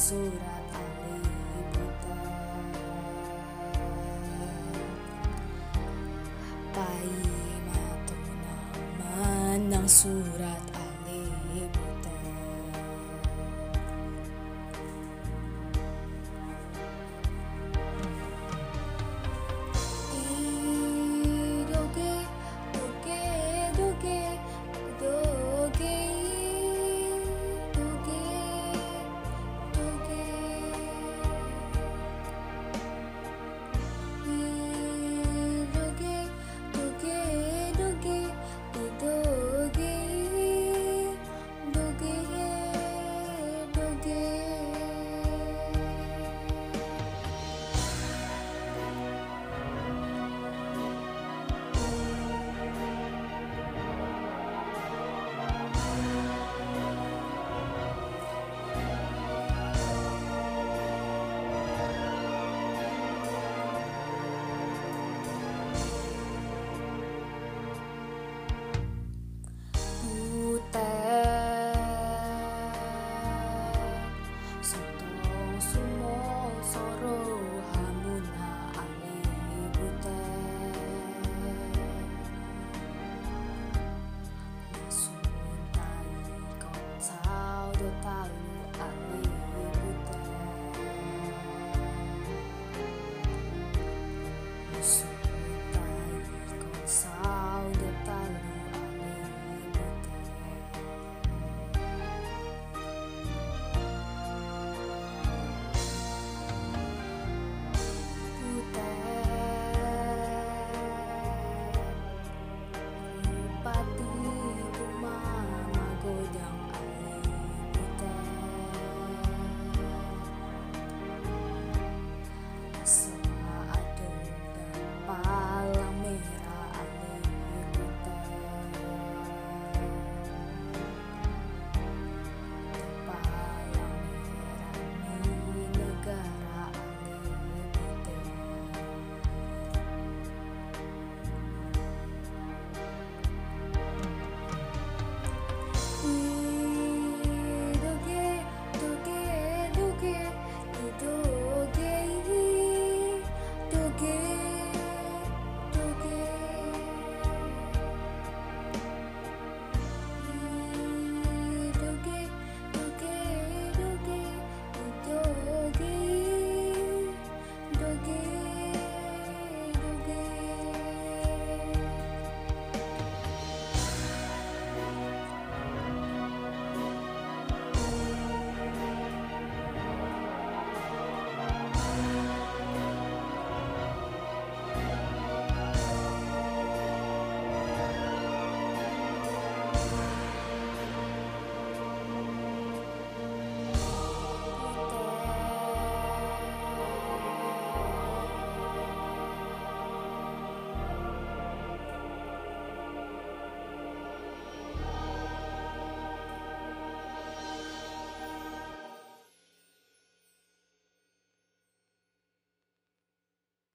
surat ang liputan Pahimato naman ng surat